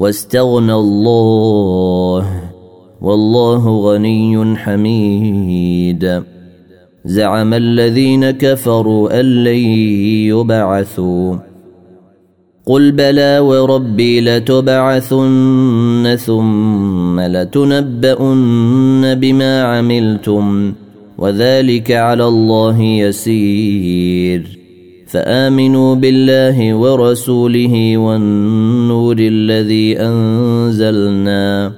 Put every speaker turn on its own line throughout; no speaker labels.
واستغنى الله. والله غني حميد. زعم الذين كفروا أن لن يبعثوا. قل بلى وربي لتبعثن ثم لتنبؤن بما عملتم. وذلك على الله يسير. فآمنوا بالله ورسوله والنور الذي أنزلنا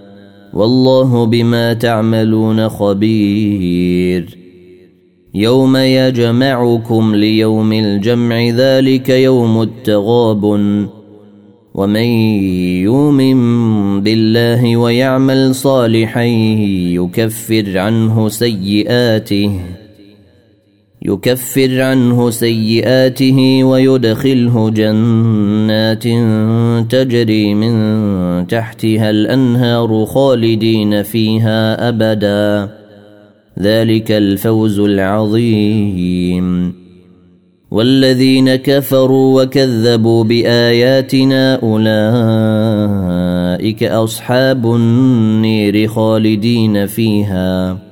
والله بما تعملون خبير. يوم يجمعكم ليوم الجمع ذلك يوم التغاب ومن يؤمن بالله ويعمل صالحا يكفر عنه سيئاته. يكفر عنه سيئاته ويدخله جنات تجري من تحتها الأنهار خالدين فيها أبدا. ذلك الفوز العظيم. والذين كفروا وكذبوا بآياتنا أولئك أصحاب النير خالدين فيها.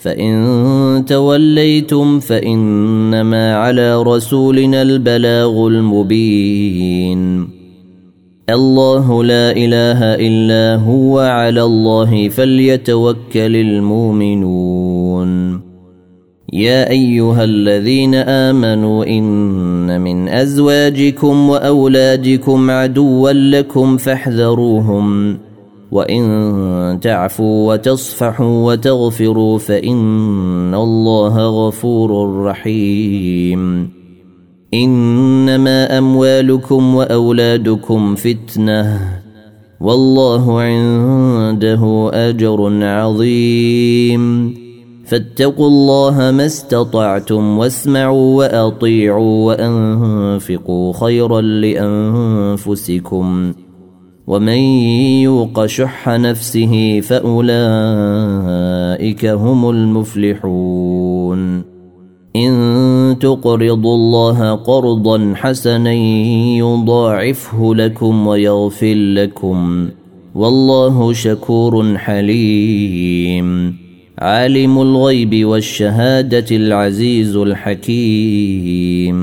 فإن توليتم فإنما على رسولنا البلاغ المبين. الله لا إله إلا هو على الله فليتوكل المؤمنون. يا أيها الذين آمنوا إن من أزواجكم وأولادكم عدوا لكم فاحذروهم. وإن تعفوا وتصفحوا وتغفروا فإن الله غفور رحيم. إنما أموالكم وأولادكم فتنة. والله عنده أجر عظيم. فاتقوا الله ما استطعتم واسمعوا وأطيعوا وأنفقوا خيرا لأنفسكم. ومن يوق شح نفسه فأولئك هم المفلحون. إن تقرضوا الله قرضا حسنا يضاعفه لكم ويغفر لكم. والله شكور حليم. عالم الغيب والشهادة العزيز الحكيم.